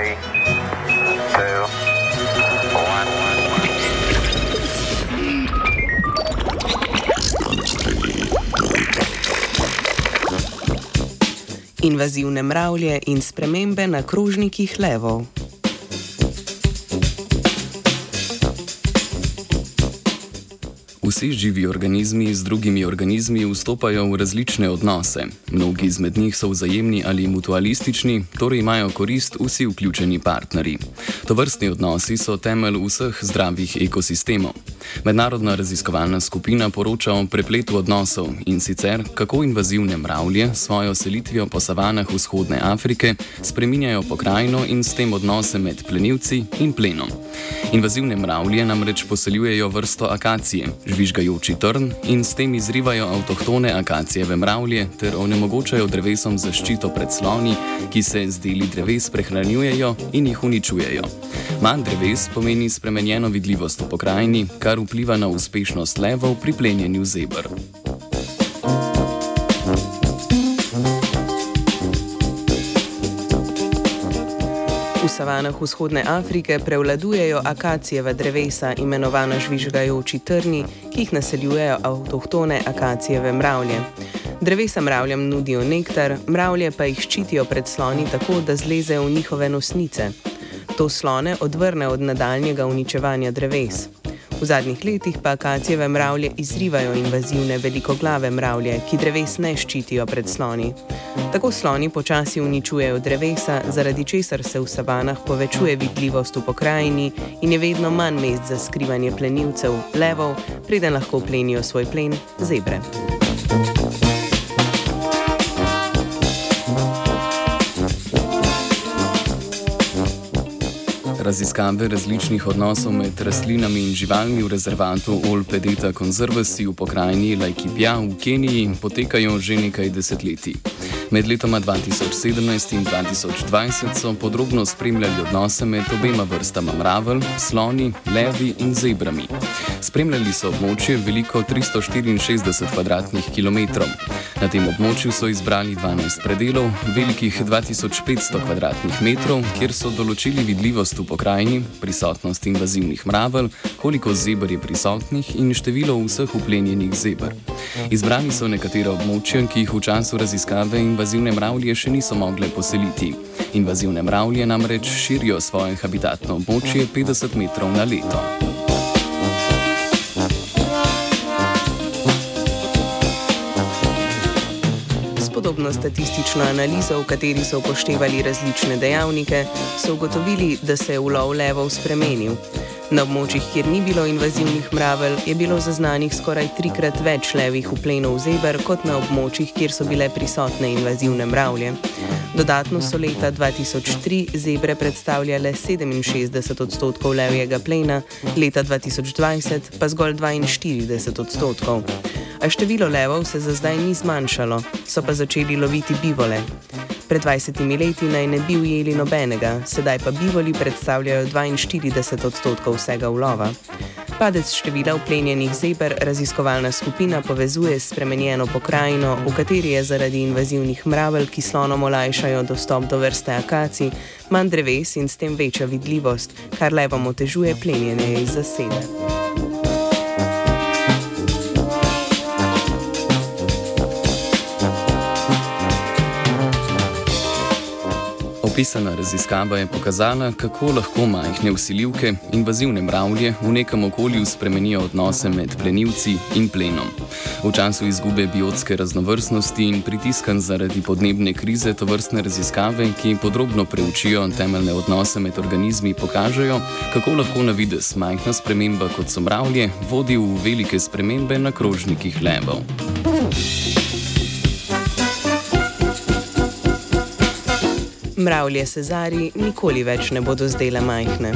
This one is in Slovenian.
three, two, one. Invazivne mravlje in spremembe na krožnikih levov. Vsi živi organizmi z drugimi organizmi vstopajo v različne odnose. Mnogi izmed njih so vzajemni ali mutualistični, torej imajo korist vsi vključeni partnerji. To vrstni odnosi so temelj vseh zdravih ekosistemov. Mednarodna raziskovalna skupina poroča o prepletu odnosov in sicer kako invazivne mravlje s svojo selitvijo po savanah vzhodne Afrike spreminjajo pokrajino in s tem odnose med plenilci in plenom. Invazivne mravlje namreč poseljujejo vrsto akacije, žvižgajoči trn in s tem izrivajo avtohtone akacijeve mravlje ter onemogočajo drevesom zaščito pred sloni, ki se z deli dreves prehranjujejo in jih uničujejo. Manj dreves pomeni spremenjeno vidljivost v pokrajini, kar vpliva na uspešnost levov pri plenjenju zebr. Savanah vzhodne Afrike prevladujejo akacijeva drevesa, imenovana žvižgajoči trni, ki jih naseljujejo avtohtone akacijeve mravlje. Drevesa mravljam nudijo nektar, mravlje pa jih ščitijo pred sloni tako, da zlezejo v njihove nosnice. To slone odvrne od nadaljnjega uničevanja dreves. V zadnjih letih pa akacijeve mravlje izrivajo invazivne velikoglave mravlje, ki dreves ne ščitijo pred sloni. Tako sloni počasi uničujejo drevesa, zaradi česar se v savanah povečuje vidljivost v pokrajini in je vedno manj mest za skrivanje plenilcev, levov, preden lahko plenijo svoj plen zebre. Raziskave različnih odnosov med rastlinami in živalmi v rezervatu Olpedeta Conservancy v pokrajini Laikipia v Keniji potekajo že nekaj desetletij. Med letoma 2017 in 2020 so podrobno spremljali odnose med obema vrstama mravelj, sloni, levi in zebrami. Spremljali so območje veliko 364 km2. Na tem območju so izbrali 12 predelov, velikih 2500 km2, kjer so določili vidljivost v pokrajini, prisotnost invazivnih mravelj, koliko zebr je prisotnih in število vseh uplenjenih zebr. Izbrali so nekatera območja, ki jih v času raziskave in invazivne mravlje še niso mogle poseliti. Invazivne mravlje namreč širijo svoje habitatno območje 50 metrov na leto. Podobno statistično analizo, v kateri so upoštevali različne dejavnike, so ugotovili, da se je ulov levov spremenil. Na območjih, kjer ni bilo invazivnih mravelj, je bilo zaznanih skoraj trikrat več levih uplenov zeber kot na območjih, kjer so bile prisotne invazivne mravlje. Dodatno so leta 2003 zebre predstavljale 67 odstotkov levjega plena, leta 2020 pa zgolj 42 odstotkov. A število levov se za zdaj ni zmanjšalo, so pa začeli loviti bivole. Pred 20 leti naj ne bi ujeli nobenega, sedaj pa bivoli predstavljajo 42 odstotkov vsega ulova. Padec števila uplenjenih zeber raziskovalna skupina povezuje s spremenjeno pokrajino, v kateri je zaradi invazivnih mravelj, ki slonom olajšajo dostop do vrste akacij, manj dreves in s tem večja vidljivost, kar levom otežuje plenjenje iz zasede. Opisana raziskava je pokazala, kako lahko majhne usiljivke, invazivne mravlje, v nekem okolju spremenijo odnose med plenilci in plenom. V času izgube biotske raznovrstnosti in pritiskan zaradi podnebne krize to vrstne raziskave, ki podrobno preučijo temeljne odnose med organizmi, pokažejo, kako lahko na vides majhna sprememba kot so mravlje vodi v velike spremembe na krožnikih levov. Mravlje Cezari nikoli več ne bodo zdele majhne.